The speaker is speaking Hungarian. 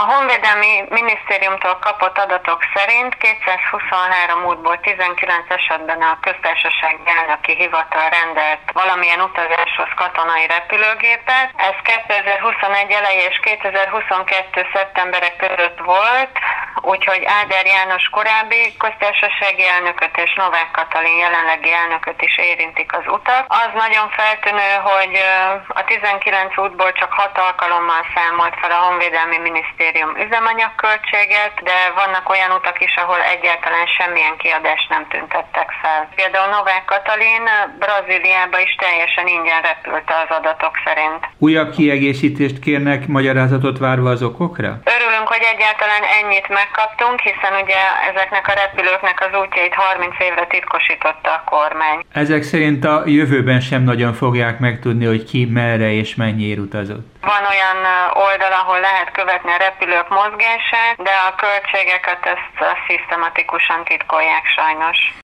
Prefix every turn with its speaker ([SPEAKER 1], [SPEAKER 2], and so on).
[SPEAKER 1] A Honvédelmi Minisztériumtól kapott adatok szerint 223 útból 19 esetben a köztársaság elnöki hivatal rendelt valamilyen utazáshoz katonai repülőgépet. Ez 2021 elejé és 2022 szeptemberek között volt, úgyhogy Áder János korábbi köztársasági elnököt és Novák Katalin jelenlegi elnököt is érintik az utak. Az nagyon feltűnő, hogy a 19 útból csak 6 alkalommal számolt fel a Honvédelmi Minisztérium üzemanyagköltséget, de vannak olyan utak is, ahol egyáltalán semmilyen kiadást nem tüntettek fel. Például Novák Katalin Brazíliába is teljesen ingyen repült az adatok szerint.
[SPEAKER 2] Újabb kiegészítést kérnek magyarázatot várva az okokra?
[SPEAKER 1] Örülünk, hogy egyáltalán ennyit megkaptunk, hiszen ugye ezeknek a repülőknek az útjait 30 évre titkosította a kormány.
[SPEAKER 2] Ezek szerint a jövőben sem nagyon fogják megtudni, hogy ki merre és mennyiért utazott.
[SPEAKER 1] Van olyan oldal, ahol lehet követni a repülők mozgását, de a költségeket ezt szisztematikusan titkolják sajnos.